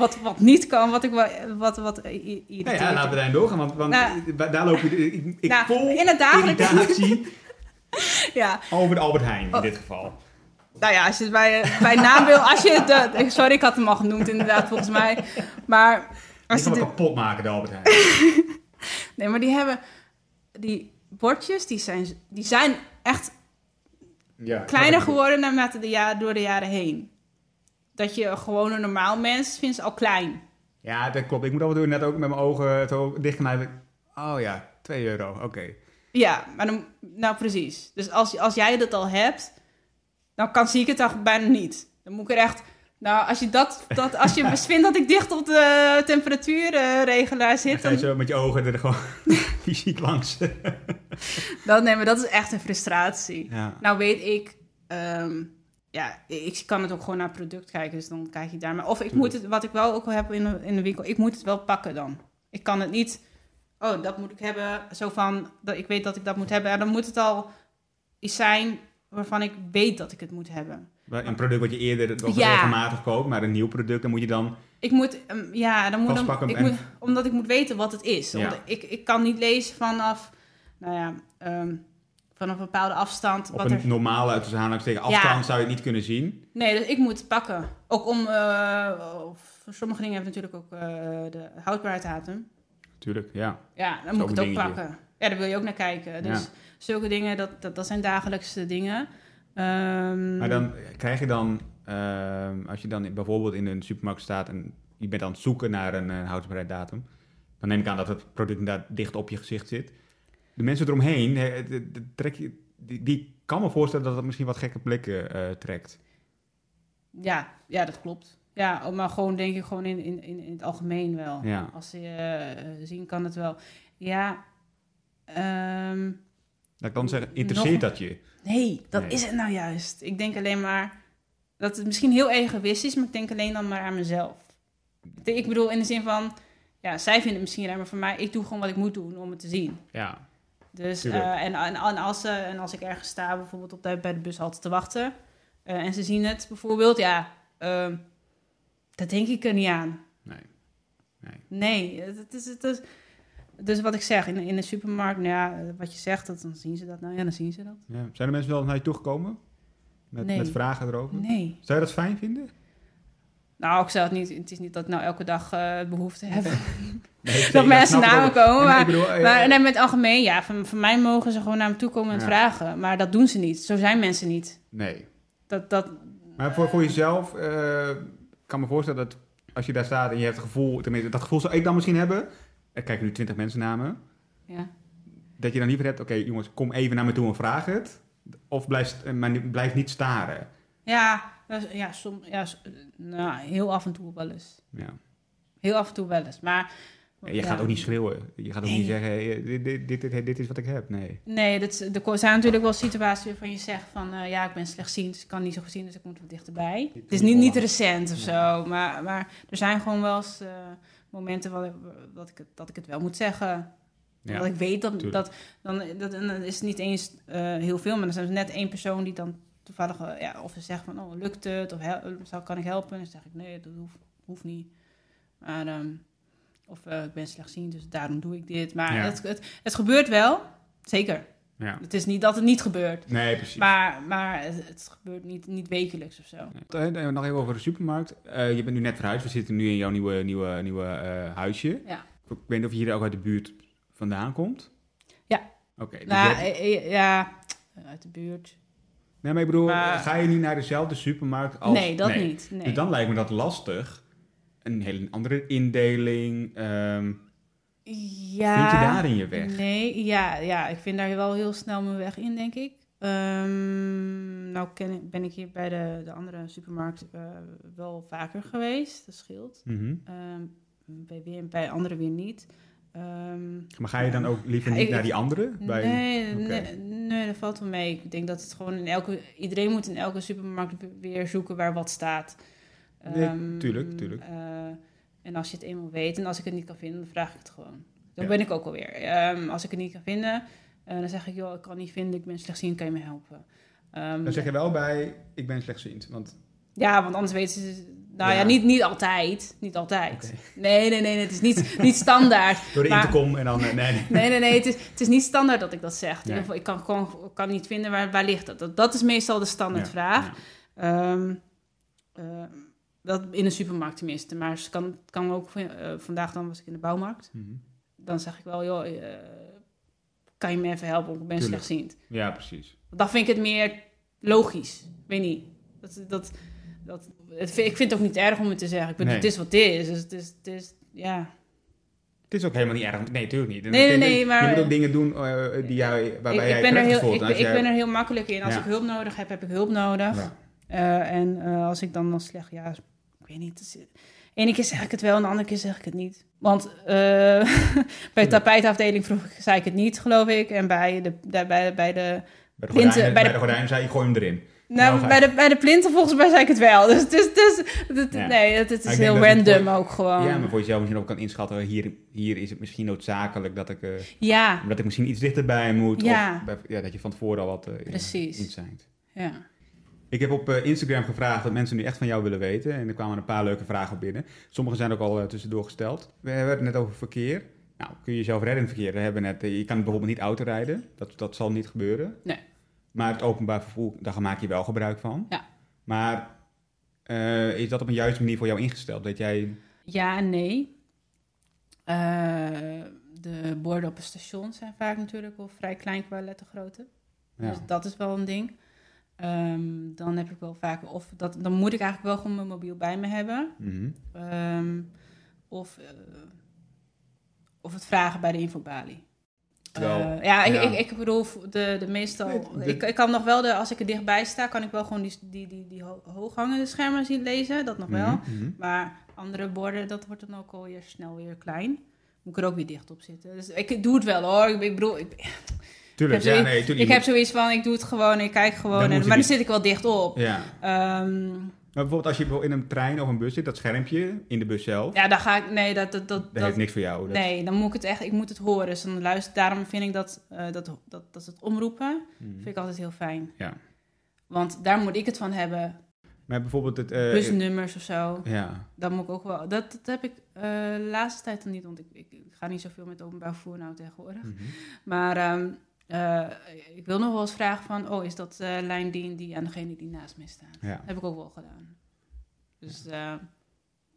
wat, wat niet kan, wat ik wat, wat irriteert. ja, laten we daarin doorgaan, want, want Nou. daar loop je... Ik, ik Nou, voel in het dagelijks- irritatie *laughs* Ja, over de Albert Heijn in Oh. dit geval. nou ja, als je het bij, bij naam wil, als je het, eh, sorry, ik had hem al genoemd inderdaad, volgens mij. Maar als je de- kapot maken, de Albert Heijn. *laughs* nee, maar die hebben, die bordjes, die zijn, die zijn echt Ja, kleiner geworden naarmate de jaren, door de jaren heen. Dat je gewoon een normaal mens vindt al klein. Ja, dat klopt. Ik moet af en toe net ook met mijn ogen zo dichtknijpen. Oh ja, 2 euro, oké. Ja, maar dan, nou precies. Dus als, als jij dat al hebt, dan kan zie ik het toch bijna niet. Dan moet ik er echt. Nou, als je dat, dat als je *laughs* vindt dat ik dicht op de temperatuurregelaar Dan zit, ga je dan, zo met je ogen er gewoon *laughs* fysiek langs. dan nee, maar dat is echt een frustratie. ja. Nou weet ik, ehm, ja, ik kan het ook gewoon naar product kijken, dus dan kijk ik daar. Maar of ik moet het, wat ik wel ook wel heb in de, in de winkel, ik moet het wel pakken dan. Ik kan het niet, oh, dat moet ik hebben, zo van, dat ik weet dat ik dat moet hebben. En dan moet het al iets zijn waarvan ik weet dat ik het moet hebben. Een product wat je eerder Ja. regelmatig koopt, maar een nieuw product, dan moet je dan... Ik moet, ehm, ja, dan moet dan, ik en- moet, omdat ik moet weten wat het is. Ja. Ik, ik kan niet lezen vanaf, nou ja, ehm, vanaf een bepaalde afstand. Op wat een er, normale, tussen aanhalingstekens, Ja. afstand zou je het niet kunnen zien. Nee, dus ik moet het pakken. Ook om, eh, voor sommige dingen hebben natuurlijk ook eh, de houdbaarheidsdatum. Tuurlijk, ja. Ja, dan moet ik een het ook pakken. Ja, daar wil je ook naar kijken. Dus Ja. zulke dingen, dat, dat, dat zijn dagelijkse dingen. Ehm, Maar dan krijg je dan, ehm, als je dan bijvoorbeeld in een supermarkt staat en je bent aan het zoeken naar een uh, houdbaarheidsdatum, dan neem ik aan dat het product inderdaad dicht op je gezicht zit. De mensen eromheen, de- de- trek je, die, die kan me voorstellen dat het misschien wat gekke blikken eh, trekt. ja, ja, dat klopt. Ja, maar gewoon denk ik gewoon in, in, in in het algemeen wel. Ja. Als ze eh, zien kan het wel. Ja, Laat ik dan zeggen, interesseert Nog- dat je? nee, dat Nee. is het nou juist. Ik denk alleen maar dat het misschien heel egoïstisch is, maar ik denk alleen dan maar aan mezelf. Ik bedoel in de zin van, ja, zij vinden het misschien raar, maar voor mij, ik doe gewoon wat ik moet doen om het te zien. Ja, Dus, eh, en, en, en als, ze- en als ik ergens sta, bijvoorbeeld op de, bij de bushalte te wachten, eh, en ze zien het bijvoorbeeld, ja, ehm dat denk ik er niet aan. nee. nee. Nee, het is, het is, dus wat ik zeg, in, in de supermarkt, nou ja, wat je zegt, dat, dan zien ze dat. Nou ja, dan zien ze dat. Ja. Zijn er mensen wel naar je toegekomen? Met, Nee. met vragen erover? Nee. Zou je dat fijn vinden? Nou, ik zou het niet, het is niet dat ik nou elke dag eh, behoefte heb. *laughs* Nee, dat mensen naar me komen. Maar, ik bedoel, maar nee, met het algemeen, ja, van, van mij mogen ze gewoon naar me toe komen en Ja. vragen. Maar dat doen ze niet. Zo zijn mensen niet. nee. Dat, dat, Maar voor, voor jezelf, eh, kan me voorstellen dat als je daar staat en je hebt het gevoel, tenminste, dat gevoel zou ik dan misschien hebben. Er kijken nu twintig mensen naar me. ja. Dat je dan liever hebt, oké jongens, kom even naar me toe en vraag het. Of blijf, eh, maar niet- blijf niet staren. Ja, ja, som, ja nou, heel af en toe wel eens. Ja. Heel af en toe wel eens. Maar je gaat Ja. ook niet schreeuwen. Je gaat ook Nee. niet zeggen, hey, dit, dit, dit, dit, is wat ik heb. Nee. Nee, dat, er zijn natuurlijk wel situaties waarvan je zegt van... eh, ja, ik ben slechtziend, dus ik kan niet zo goed zien, dus ik moet wat dichterbij. Het is niet, niet recent of zo, maar, maar er zijn gewoon wel eens eh, momenten wat ik, dat, ik het, dat ik het wel moet zeggen. Ja. Dat ik weet dat... tuurlijk. dat, dan, dat dan is het niet eens eh, heel veel, maar dan is er net één persoon die dan toevallig... eh, ja, of ze zegt van, oh, lukt het? Of hel- zou, kan ik helpen? En dan zeg ik, nee, dat hoeft, hoeft niet. Maar... ehm, of eh, ik ben slechtziend, dus daarom doe ik dit. Maar Ja. het, het, het gebeurt wel, zeker. Ja. Het is niet dat het niet gebeurt. Nee, precies. Maar, maar het, het gebeurt niet, niet wekelijks of zo. Nog even over de supermarkt. Eh, je bent nu net verhuisd. We zitten nu in jouw nieuwe, nieuwe, nieuwe eh, huisje. Ja. Ik weet niet of je hier ook uit de buurt vandaan komt. Ja. Oké. dus Nou, ja, uit de buurt. Nee, maar ik bedoel, maar- ga je niet naar dezelfde supermarkt als... nee, dat niet. Nee. Dus dan lijkt me dat lastig. Een hele andere indeling. ehm, ja, Vind je daarin je weg? Nee, ja, ja, ik vind daar wel heel snel mijn weg in, denk ik. Ehm, nou ken ik, ben ik hier bij de, de andere supermarkt eh, wel vaker geweest. Dat scheelt. mhm. Ehm, bij, weer, bij anderen weer niet. Ehm, Maar ga je dan ook liever niet ik- naar die andere? Bij... Nee, nee, nee, dat valt wel mee. Ik denk dat het gewoon in elke... Iedereen moet in elke supermarkt weer zoeken waar wat staat. Nee, Ehm, tuurlijk, tuurlijk. eh, en als je het eenmaal weet en als ik het niet kan vinden, dan vraag ik het gewoon. Ja. ben ik ook alweer. Ehm, als ik het niet kan vinden, eh, dan zeg ik... joh, ik kan het niet vinden, ik ben slechtziend, kan je me helpen? Dan zeg je wel bij, ik ben slechtziend. Want Ja, want anders weten ze... Nou ja, Ja. niet, niet altijd. Niet altijd. Nee, nee, nee, het is niet, niet standaard. *laughs* door de Maar- intercom en dan... eh, nee, nee. Nee, nee, nee. Het is, het is niet standaard dat ik dat zeg. In ieder geval, ik kan gewoon kan niet vinden waar, waar ligt dat. dat. Dat is meestal de standaardvraag. Ja. Ehm, eh, dat in een supermarkt tenminste. Maar het kan, kan ook... eh, vandaag dan was ik in de bouwmarkt. Mhm. Dan zeg ik wel, joh... kan je me even helpen? want Ik ben slechtziend. Ja, precies. Dan vind ik het meer logisch. Weet niet. Dat, dat, dat, het, ik vind het ook niet erg om het te zeggen. Ik bedoel, Nee. het is wat het is. Dus het is, het is ja... Het is ook helemaal niet erg. Nee, natuurlijk niet. En Nee, Je moet ook dingen doen eh, die jij, waarbij ik, jij ik, ben er heel, ik, ik jij- ben er heel makkelijk in. Als Ja. ik hulp nodig heb, heb ik hulp nodig. Ja. Eh, en eh, als ik dan dan slecht, ja, ik weet niet. Ene keer zeg ik het wel en de andere keer zeg ik het niet. Want eh, *laughs* bij de tapijtafdeling vroeg ik, zei ik het niet, geloof ik. En bij de, bij, bij de, Bij de gordijnen, bij bij de- zei je, gooi hem erin. Nou, Nou, bij, de, bij de plinten volgens mij zei ik het wel. Dus het- Ja. nee, het, is heel random voor- ook gewoon. Ja, maar voor jezelf misschien ook kan inschatten, hier, hier is het misschien noodzakelijk dat ik, eh, ja, dat ik misschien iets dichterbij moet. Ja. Of ja, dat je van tevoren al wat uh, Precies. inzijnt. ja. Ik heb op eh, Instagram gevraagd wat mensen nu echt van jou willen weten. En er kwamen een paar leuke vragen binnen. Sommige zijn ook al tussendoor gesteld. We hebben het net over verkeer. Nou, kun je jezelf redden in het verkeer? We hebben net, je kan bijvoorbeeld niet autorijden. Dat, dat zal niet gebeuren. Nee. Maar het openbaar vervoer, daar maak je wel gebruik van. Ja. Maar eh, is dat op een juiste manier voor jou ingesteld? Dat jij... Ja en nee. Eh, de borden op het station zijn vaak natuurlijk wel vrij klein qua lettergrootte. Ja. Dus dat is wel een ding. Ehm, dan heb ik wel vaak, of dat, dan moet ik eigenlijk wel gewoon mijn mobiel bij me hebben. Mhm. Ehm, of, eh, of het vragen bij de infobalie. Terwijl- Eh, ja, ik, ja. Ik, ik bedoel, de, de meestal... Nee, de- ik, ik kan nog wel, de, als ik er dichtbij sta, kan ik wel gewoon die, die, die, die ho- hooghangende schermen zien lezen. Dat nog wel. Mhm, mhm. Maar andere borden, dat wordt dan ook alweer snel weer klein. Moet ik er ook weer dicht op zitten. Dus ik doe het wel hoor. Ik, ik bedoel, ik, Tuurlijk, Ik heb ja, zoiets- nee, tuurlijk. ik heb zoiets van, ik doe het gewoon, ik kijk gewoon. En, maar dan niet- zit ik wel dicht op. Ja. Ehm, Maar bijvoorbeeld als je in een trein of een bus zit, dat schermpje in de bus zelf, ja, dan ga ik, nee, dat, dat, dat, dat, dat- heeft niks voor jou. Dat- nee, dan moet ik het echt, ik moet het horen. Dus dan luister, daarom vind ik dat, eh, dat, dat, dat het omroepen, Mhm. vind ik altijd heel fijn. Ja. Want daar moet ik het van hebben. Maar bijvoorbeeld het... eh, Busnummers of zo. ja. Dat moet ik ook wel. Dat, dat heb ik eh, de laatste tijd dan niet, want ik, ik, ik ga niet zoveel met openbaar vervoer nou tegenwoordig. Mhm. Maar ehm, eh, ik wil nog wel eens vragen van, oh, is dat eh lijn die, en die aan degene die naast mij staat? Ja. heb ik ook wel gedaan. Dus eh,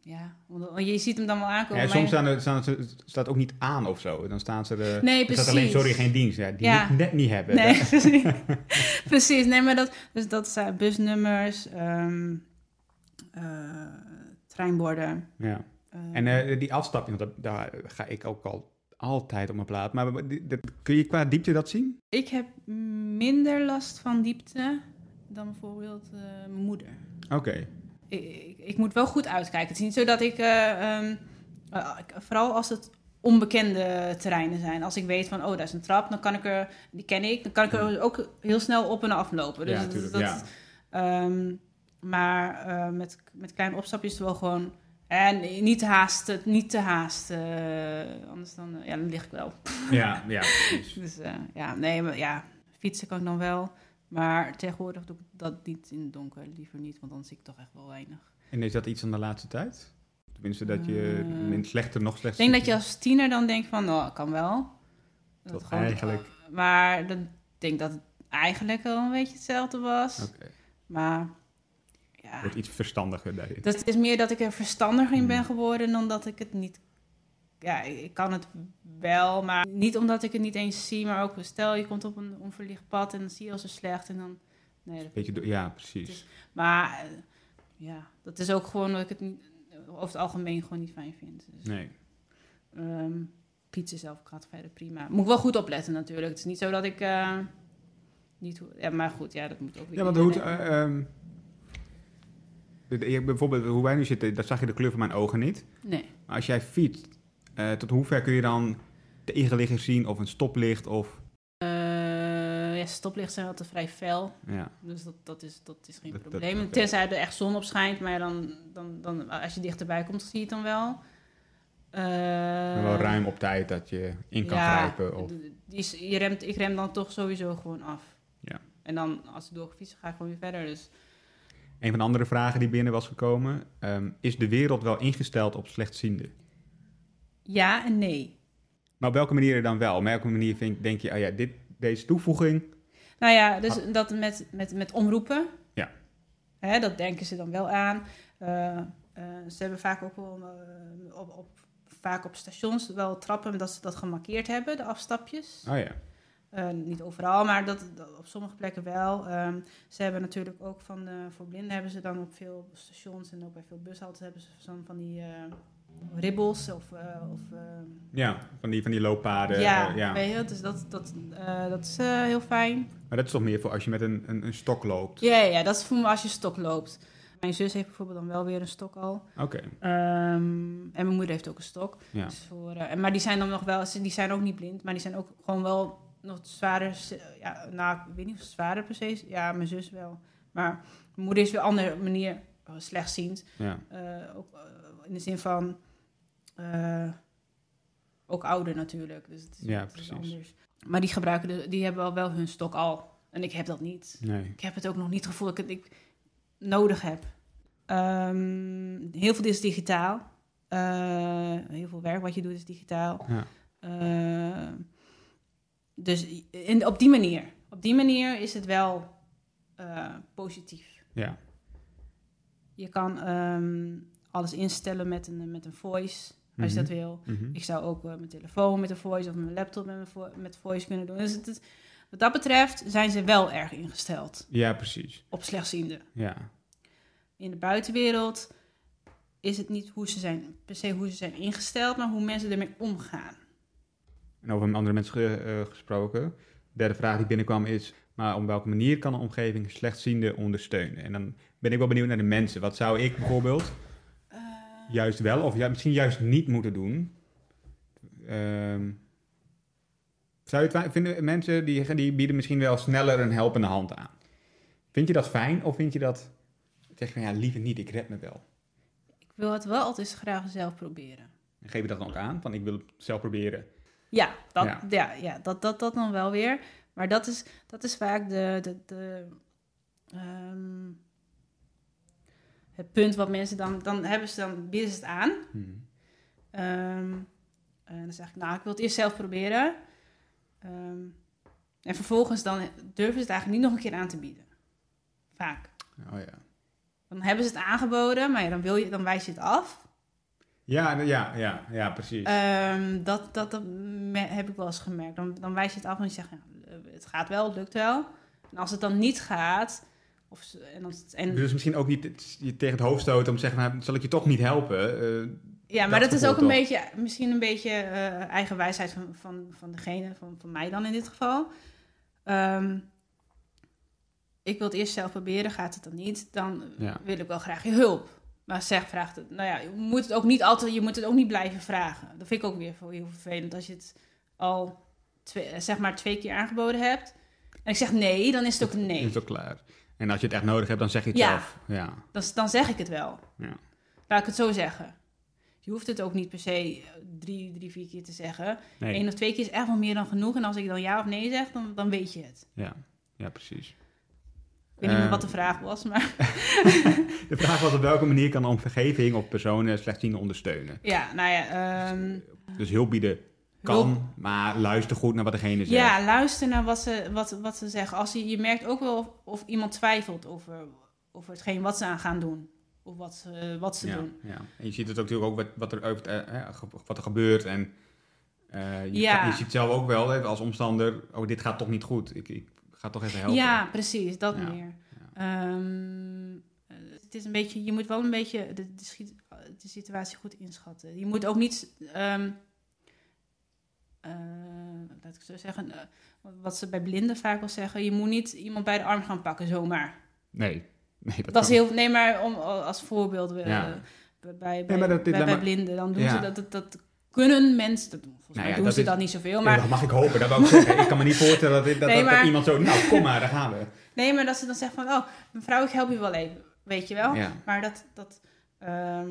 ja, want je ziet hem dan wel aankomen. Ja, soms staan er, staan ze, staat ook niet aan of zo. Dan staan ze er. Nee, precies. staat alleen sorry, geen dienst. Ja, die Ja. ik net niet hebben. Nee, *laughs* precies. precies. Nee, maar dat, dus dat zijn busnummers, ehm, eh, treinborden. Ja. En die afstapping, want daar ga ik ook al altijd op mijn plaat. Maar kun je qua diepte dat zien? ik heb minder last van diepte dan bijvoorbeeld eh, mijn moeder. Oké. ik, ik, ik moet wel goed uitkijken. Het is niet zo dat ik, eh, ehm, eh, ik- vooral als het onbekende terreinen zijn. Als ik weet van, oh, daar is een trap, dan kan ik er, die ken ik, dan kan ik er ook heel snel op en af lopen. Dus Ja, dat- tuurlijk, dat, ja. ehm, maar met, met kleine opstapjes is het wel gewoon... En niet te haasten, niet te haasten. eh, anders dan, eh, ja, dan lig ik wel. *laughs* Ja, ja, precies. Dus eh, ja, nee, maar ja, fietsen kan ik dan wel. Maar tegenwoordig doe ik dat niet in het donker. Liever niet, want dan zie ik toch echt wel weinig. En is dat iets van de laatste tijd? Tenminste, dat je min slechter, nog Ik slechter... denk dat je als tiener dan denkt van, oh, kan wel. Dat gewoon- eigenlijk- Maar dan denk ik dat het eigenlijk wel een beetje hetzelfde was. Oké, Maar ja, wordt iets verstandiger daarin. dat is meer dat ik er verstandiger in ben Hmm. geworden dan dat ik het niet... Ja, ik kan het wel, maar niet omdat ik het niet eens zie, maar ook stel je komt op een onverlicht pad en dan zie je al zo slecht en dan... Nee, dat Beetje, ja, precies. Maar eh, ja, dat is ook gewoon dat ik het niet, over het algemeen gewoon niet fijn vind. Dus, Nee. ehm, pizza zelf gaat verder prima. Moet ik wel goed opletten natuurlijk. Het is niet zo dat ik eh, niet... Ja, maar goed, ja, dat moet ook weer... Ja, want hoe, iedereen- eh, ehm, de- de- je- bijvoorbeeld hoe wij nu zitten, daar zag je de kleur van mijn ogen niet. Nee. Maar als jij fietst, eh, tot hoe ver kun je dan tegenliggers zien of een stoplicht of... Eh, ja, stoplichten zijn altijd vrij fel. Ja, Dus dat, dat, is, dat is geen Dat- probleem. Tenzij er echt zon op schijnt. Maar dan, dan, dan, als je dichterbij komt, zie je het dan wel. Maar wel ruim op tijd dat je in kan ja, grijpen. Of, is- je remt, ik rem dan toch sowieso gewoon af. Ja. En dan, als ik door fietsen ga ik gewoon weer verder. Dus Een van de andere vragen die binnen was gekomen, ehm, is de wereld wel ingesteld op slechtzienden? ja en nee. Maar op welke manier dan wel? Op welke manier vind, denk je, ah ja, dit, deze toevoeging, Nou ja, dus dat met, met, met omroepen. Ja. Hè, dat denken ze dan wel aan. Eh, eh, ze hebben vaak ook wel eh, op, op, vaak op stations wel trappen dat ze dat gemarkeerd hebben, de afstapjes. oh ja, Eh, niet overal, maar dat, dat op sommige plekken wel. Ehm, ze hebben natuurlijk ook van de, voor blinden hebben ze dan op veel stations en ook bij veel bushaltes hebben ze zo'n van die eh, ribbels of, eh, of eh, ja van, die, van die looppaden. ja, eh, ja. weet je, dus dat, dat, dat is heel fijn. Maar dat is toch meer voor als je met een, een, een stok loopt? Ja, ja, ja, dat is voor me als je stok loopt. Mijn zus heeft bijvoorbeeld dan wel weer een stok al. Oké, Ehm, en mijn moeder heeft ook een stok. ja. Dus voor, maar die zijn dan nog wel, die zijn ook niet blind, maar die zijn ook gewoon wel nog zwaarder. Ja, nou, ik weet niet of ze zwaarder is. Ja, mijn zus wel. Maar mijn moeder is weer op een andere manier slechtziend. ja. Eh, ook eh, in de zin van eh, ook ouder natuurlijk. Dus het is, Ja, het is precies. anders. Maar die gebruiken, de, die hebben al wel hun stok al. En ik heb dat niet. Nee. Ik heb het ook nog niet gevoel dat ik het ik nodig heb. Ehm, heel veel is digitaal. Heel veel werk wat je doet is digitaal. Ja. Dus in, op die manier. Op die manier is het wel eh, positief. Ja. Je kan ehm, alles instellen met een, met een voice, als je Mhm. dat wil. Mhm. Ik zou ook eh, mijn telefoon met een voice of mijn laptop met, mijn vo- met voice kunnen doen. Dus het, het- wat dat betreft zijn ze wel erg ingesteld Ja, precies. op slechtzienden. Ja. In de buitenwereld is het niet hoe ze zijn, per se hoe ze zijn ingesteld, maar hoe mensen ermee omgaan. En over andere mensen eh, gesproken. De derde vraag die binnenkwam is, maar op welke manier kan een omgeving slechtzienden ondersteunen? En dan ben ik wel benieuwd naar de mensen. Wat zou ik bijvoorbeeld juist wel, of ja, misschien juist niet moeten doen? Ehm, zou je het vinden, mensen die, die bieden misschien wel sneller een helpende hand aan. Vind je dat fijn of vind je dat, zeg van ja, liever niet, ik red me wel. Ik wil het wel altijd graag zelf proberen. En geef je dat dan ook aan, van ik wil het zelf proberen. Ja, dat, Ja. ja. Ja, dat, dat, dat dan wel weer. Maar dat is, dat is vaak de, de, de, ehm, het punt wat mensen dan... Dan hebben ze dan, bieden ze het aan. Mhm. Ehm, en dan zeg ik, nou, ik wil het eerst zelf proberen. Ehm, en vervolgens dan durven ze het eigenlijk niet nog een keer aan te bieden. Vaak. Oh ja. Dan hebben ze het aangeboden, maar ja, dan, wil je, dan wijs je het af. Ja, ja, ja, ja, precies. Ehm, dat dat, heb ik wel eens gemerkt. Dan, dan wijs je het af en je zegt, ja, het gaat wel, het lukt wel. En als het dan niet gaat... Of, en dan, en, Dus misschien ook niet je tegen het hoofd stoten om te zeggen, nou, zal ik je toch niet helpen? Eh, ja, maar dat dat, is ook een toch? beetje, misschien een beetje eh, eigen wijsheid van, van, van degene, van, van mij dan in dit geval. Ehm, ik wil het eerst zelf proberen, gaat het dan niet, dan Ja. wil ik wel graag je hulp. Maar zeg, vraagt het. Nou ja, je moet het ook niet altijd, je moet het ook niet blijven vragen. Dat vind ik ook weer heel vervelend. Als je het al twee, eh, zeg maar twee keer aangeboden hebt. En ik zeg nee, dan is het ook nee. Is het ook klaar. En als je het echt nodig hebt, dan zeg je het Ja. zelf. Ja. Dan, dan zeg ik het wel. Ja. Laat ik het zo zeggen. Je hoeft het ook niet per se eh, drie, drie vier keer te zeggen. Nee. Eén of twee keer is echt wel meer dan genoeg. En als ik dan ja of nee zeg, dan, dan weet je het. Ja. ja, precies. Ik weet niet meer Eh, wat de vraag was, maar *laughs* De vraag was op welke manier kan een vergeving of personen slechtzienden ondersteunen. ja, nou ja. ehm, Dus hulp bieden kan, maar luister goed naar wat degene zegt. Ja, luister naar wat ze, wat, wat ze zeggen. Als je, je merkt ook wel of, of iemand twijfelt over, over hetgeen wat ze aan gaan doen. Of wat ze, wat ze ja, doen. ja. En je ziet het ook natuurlijk ook wat, wat, er, eh, wat er gebeurt. En eh, je, Ja. je ziet zelf ook wel hè, als omstander, oh, dit gaat toch niet goed. Ik, ik ga toch even helpen. Ja, precies, dat Ja, meer. Ehm, eh, het is een beetje, je moet wel een beetje de, de, schiet- de situatie goed inschatten. Je moet ook niet, ehm, eh, laat ik zo zeggen, eh, wat ze bij blinden vaak wel zeggen, je moet niet iemand bij de arm gaan pakken zomaar. Nee, nee dat, Dat is heel, nee, maar om, als voorbeeld Ja. bij, bij, maar dat- bij, bij blinden, dan doen Ja. ze dat, dat, dat kunnen mensen, dat, volgens Nou mij doen dat ze is- dat niet zoveel, Ja, maar dat mag ik hopen, dat wou ik zeggen. Ik kan me niet *laughs* voorstellen dat, dit- dat, Nee, dat, iemand zo, nou kom maar, daar gaan we. nee, maar dat ze dan zeggen van, oh, mevrouw, ik help je wel even, weet je wel, Ja. maar dat, dat, ehm,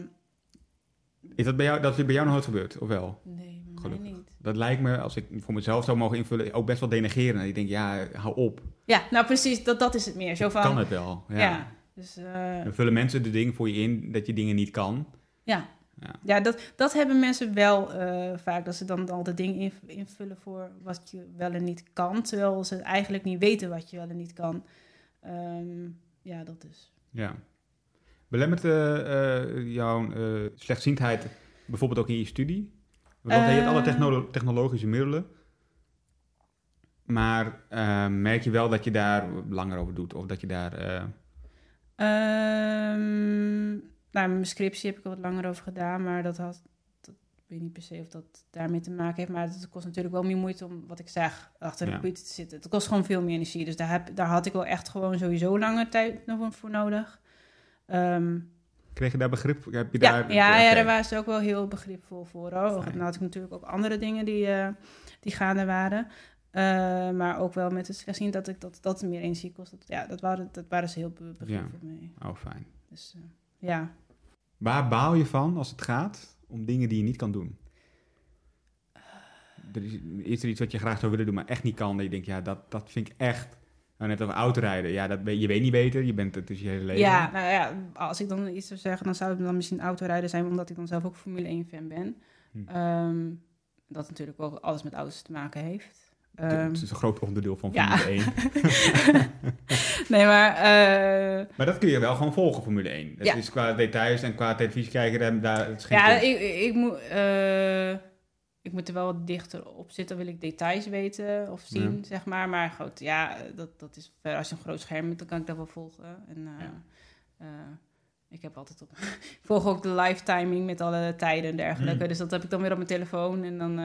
Is dat bij jou, dat is bij jou nog nooit gebeurd, of wel? nee, Gelukkig. niet. Dat lijkt me, als ik voor mezelf zou mogen invullen, ook best wel denigreren. Ik denk, ja, hou op. Ja, nou precies, dat, dat is het meer, zo van, kan het wel. Ja. ja, dus, eh, Dan vullen mensen de dingen voor je in dat je dingen niet kan. ja. Ja. Ja, dat, dat hebben mensen wel eh, vaak, dat ze dan al de dingen inv- invullen voor wat je wel en niet kan, terwijl ze eigenlijk niet weten wat je wel en niet kan. Ehm, ja, dat is. Ja. Belemmert eh, jouw slechtziendheid bijvoorbeeld ook in je studie? Want je hebt alle Eh. technolo- technologische middelen. Maar eh, merk je wel dat je daar langer over doet? Of dat je daar... Ehm, nou, mijn scriptie heb ik er wat langer over gedaan, maar dat had. Dat, ik weet niet per se of dat daarmee te maken heeft, maar het kost natuurlijk wel meer moeite om wat ik zeg achter de Ja. computer te zitten. Het kost gewoon veel meer energie, dus daar, heb, daar had ik wel echt gewoon sowieso langer tijd nog voor nodig. Ehm, kreeg je daar begrip? Heb je ja, daar, ja, ja, daar waren ze ook wel heel begripvol voor. Fijn. Dan had ik natuurlijk ook andere dingen die, eh, die gaande waren. Eh, maar ook wel met het gezien dat ik dat, dat meer energie kost. Dat, ja, dat waren, dat waren ze heel be- begripvol mee. Oh, fijn. Dus eh, ja. Waar baal je van als het gaat om dingen die je niet kan doen? Er is, is er iets wat je graag zou willen doen, maar echt niet kan? Dat je denkt, ja, dat, dat vind ik echt... Nou, net over autorijden. Ja, dat, je weet niet beter. Je bent het dus je hele leven. Ja, nou ja, als ik dan iets zou zeggen, dan zou het dan misschien autorijden zijn, omdat ik dan zelf ook Formule 1 fan ben. Hm. Ehm, dat natuurlijk ook alles met auto's te maken heeft. Het- Ehm, het is een groot onderdeel van ja. Formule 1. *laughs* *laughs* nee, maar eh, Maar dat kun je wel gewoon volgen, Formule 1. Het Ja. is qua details en qua televisie kijken, daar, het is geen ja, ik, ik, moet, eh, ik moet er wel wat dichter op zitten, wil ik details weten of zien, Ja. zeg maar. Maar goed, ja, dat, dat is ver. Als je een groot scherm hebt, dan kan ik dat wel volgen. En, eh, Ja. ik heb altijd op. *laughs* ik volg ook de live timing met alle tijden en dergelijke. Mm. Dus dat heb ik dan weer op mijn telefoon. En dan.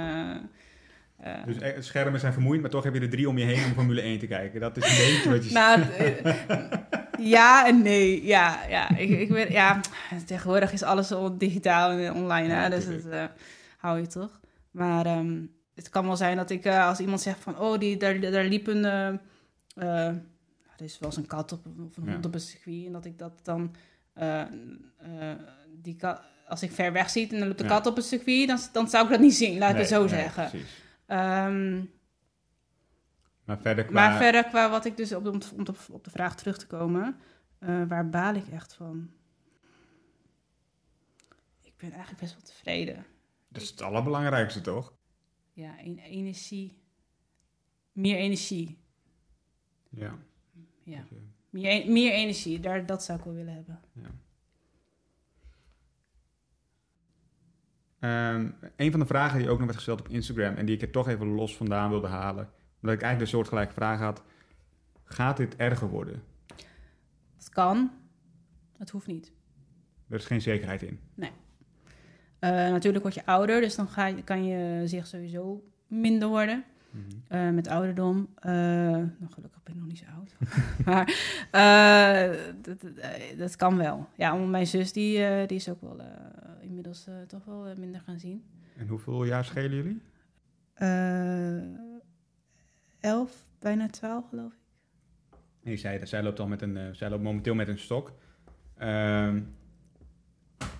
Eh, Dus schermen zijn vermoeiend, maar toch heb je er drie om je heen om Formule 1 te kijken. Dat is een beetje wat je *laughs* nou, eh, ja en nee. Ja, ja. Ik, ik ja, tegenwoordig is alles al digitaal en online. Ja, hè, dus dat eh, hou je toch. Maar ehm, het kan wel zijn dat ik, als iemand zegt van... Oh, die, daar, daar liep een... eh, er is wel eens een kat op, of een Ja. hond op een circuit. En dat ik dat dan... die kat, als ik ver weg zie en dan loopt de Ja. kat op een circuit... Dan, dan zou ik dat niet zien, laat ik Nee, het zo nee, zeggen. precies. Ehm, Maar verder qua... maar verder, qua wat ik dus op, om, om op, op de vraag terug te komen, eh, waar baal ik echt van? Ik ben eigenlijk best wel tevreden. Dat is het allerbelangrijkste, toch? Ja, en- energie. Meer energie. Ja. Ja. Meer, e- meer energie, daar, dat zou ik wel willen hebben. Ehm, een van de vragen die ook nog werd gesteld op Instagram en die ik er toch even los vandaan wilde halen, omdat ik eigenlijk een soortgelijke vraag had. Gaat dit erger worden? Het kan, het hoeft niet. Er is geen zekerheid in. Eh, natuurlijk word je ouder, dus dan ga je, kan je zicht sowieso minder worden. Eh, met ouderdom. Eh, nou, gelukkig ben ik nog niet zo oud. *laughs* maar eh, dat, dat, kan wel. Ja, want mijn zus die, die is ook wel inmiddels toch wel minder gaan zien. En hoeveel jaar schelen jullie? Elf, bijna twaalf geloof ik. Nee, zij, zij loopt al met een, zij loopt momenteel met een stok. Ehm,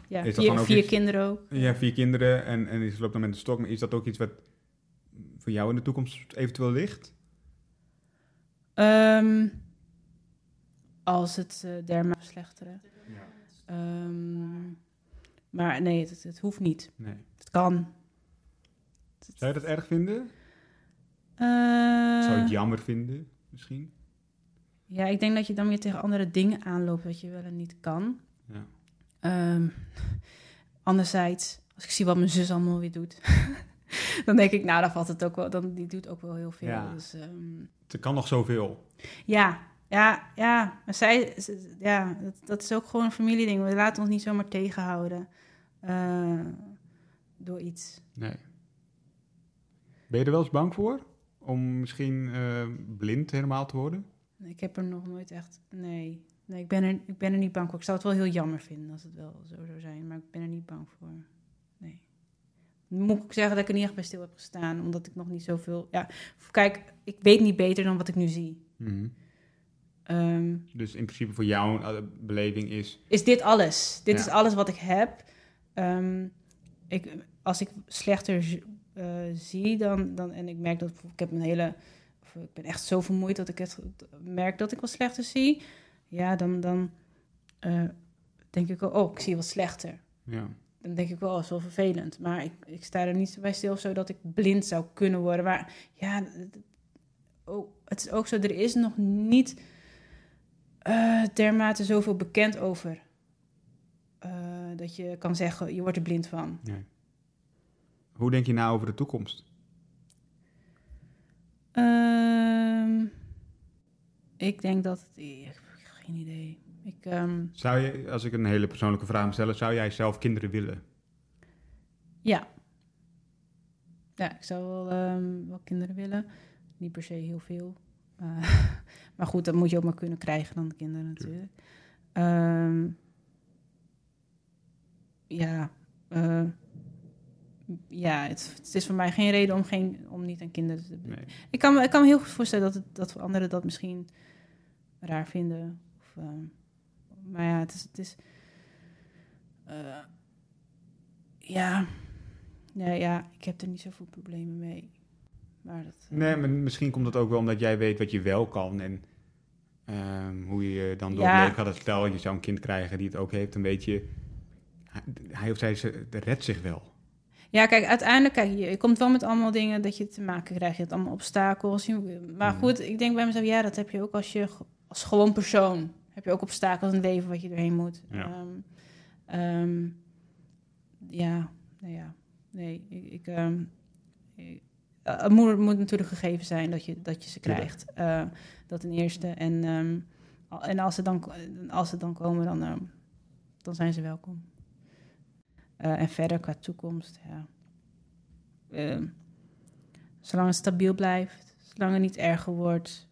Ja, vier, vier iets- kinderen ook. ja, vier kinderen en, en ze loopt dan met een stok. Maar is dat ook iets wat voor jou in de toekomst eventueel ligt? Ehm, als het uh, dermate verslechteren. Ehm, maar nee, het, het hoeft niet. Nee. Het kan. Zou je dat erg vinden? Eh, Zou je het jammer vinden, misschien? Ja, ik denk dat je dan weer tegen andere dingen aanloopt wat je wel en niet kan. Ja. Ehm, anderzijds, als ik zie wat mijn zus allemaal weer doet, *laughs* *laughs* dan denk ik, nou, dan valt het ook wel, dan, die doet ook wel heel veel. Ja. Dus, ehm, Er kan nog zoveel. ja, ja, ja. Maar zij, ja, dat, dat is ook gewoon een familieding. We laten ons niet zomaar tegenhouden eh, door iets. Nee. Ben je er wel eens bang voor? Om misschien eh, blind helemaal te worden? Ik heb er nog nooit echt, nee. Nee, ik ben, er, ik ben er niet bang voor. Ik zou het wel heel jammer vinden als het wel zo zou zijn, maar ik ben er niet bang voor. Moet ik zeggen dat ik er niet echt bij stil heb gestaan, omdat ik nog niet zoveel... Ja, kijk, ik weet niet beter dan wat ik nu zie. Mhm. Ehm, Dus in principe voor jouw eh, beleving is... is dit alles? Dit Ja. is alles wat ik heb. Ehm, ik, als ik slechter eh, zie dan, dan... En ik merk dat ik heb een hele... Of ik ben echt zo vermoeid dat ik het merk dat ik wat slechter zie. Ja, dan, dan eh, denk ik. Oh, ik zie wat slechter. Ja. Dan denk ik wel, dat is wel vervelend. Maar ik, ik sta er niet bij stil zo dat ik blind zou kunnen worden. Maar ja, oh, het is ook zo, er is nog niet eh dermate zoveel bekend over. eh, dat je kan zeggen, je wordt er blind van. Nee. Hoe denk je nou over de toekomst? Ehm, ik denk dat... Ik heb geen idee. Ik, ehm, Zou je, als ik een hele persoonlijke vraag moet stellen, zou jij zelf kinderen willen? Ja. Ja, ik zou wel, ehm, wel kinderen willen. Niet per se heel veel. Maar *laughs* goed, dat moet je ook maar kunnen krijgen dan, de kinderen natuurlijk. Ehm, ja, eh, ja het, het is voor mij geen reden om, geen, om niet aan kinderen te Nee. ik kan, me- ik kan me heel goed voorstellen dat, het, dat anderen dat misschien raar vinden. Of, maar ja, het is. Het is eh, ja. Nee, ja, ik heb er niet zoveel problemen mee. Maar dat. eh, Nee, maar misschien komt het ook wel omdat jij weet wat je wel kan en ehm, hoe je dan door Ja. het gaat. Stel, je zou een kind krijgen die het ook heeft, dan weet je, hij- of zij ze- redt zich wel. Ja, kijk, uiteindelijk, kijk, je, je komt wel met allemaal dingen dat je te maken krijgt. Je hebt allemaal obstakels. Maar Mhm. goed, ik denk bij mezelf, ja, dat heb je ook als je als gewoon persoon. Heb je ook obstakels in het leven wat je doorheen moet. Ja. Ehm, ehm, ja, nou ja, nee, ik... ik ehm, ik- eh, het moet, natuurlijk gegeven zijn dat je, dat je ze krijgt. Eh, dat ten eerste. En, en als, ze dan, als ze dan komen, dan, dan zijn ze welkom. Eh, en verder qua toekomst, ja. Zolang het stabiel blijft, zolang het niet erger wordt.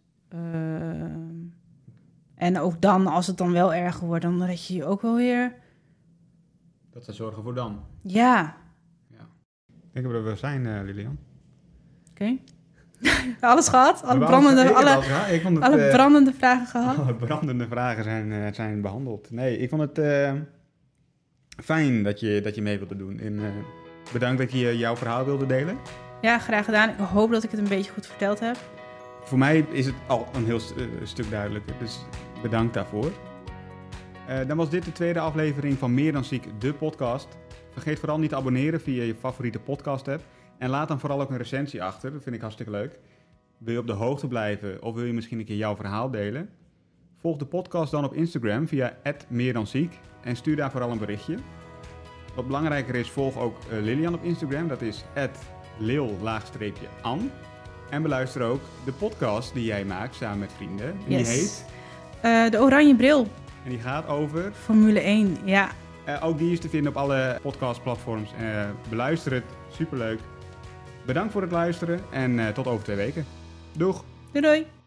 En ook dan, als het dan wel erger wordt, dan red je je ook wel weer. Dat ze zorgen voor dan. Ja, Ja. Ik denk dat we er zijn, eh, Lilian. oké. *laughs* Alles gehad? Alle brandende, ik alle, al- ja, ik vond het, alle eh, brandende vragen gehad? *laughs* alle brandende vragen zijn, eh, zijn behandeld. Nee, ik vond het eh, fijn dat je, dat je mee wilde doen. En, eh, bedankt dat je jouw verhaal wilde delen. Ja, graag gedaan. Ik hoop dat ik het een beetje goed verteld heb. Voor mij is het al een heel st- stuk duidelijker, dus bedankt daarvoor. Eh, dan was dit de tweede aflevering van Meer dan Ziek, de podcast. Vergeet vooral niet te abonneren via je favoriete podcast app. En laat dan vooral ook een recensie achter, dat vind ik hartstikke leuk. Wil je op de hoogte blijven of wil je misschien een keer jouw verhaal delen? Volg de podcast dan op Instagram via @meerdanziek en stuur daar vooral een berichtje. Wat belangrijker is, volg ook eh, Lilian op Instagram, dat is lil-an. En beluister ook de podcast die jij maakt samen met vrienden. En die heet, Eh, de oranje bril, en die gaat over, Formule 1. Ja, eh, ook die is te vinden op alle podcastplatforms. Eh beluister het, superleuk. Bedankt voor het luisteren en tot over twee weken. Doeg! Doei doei!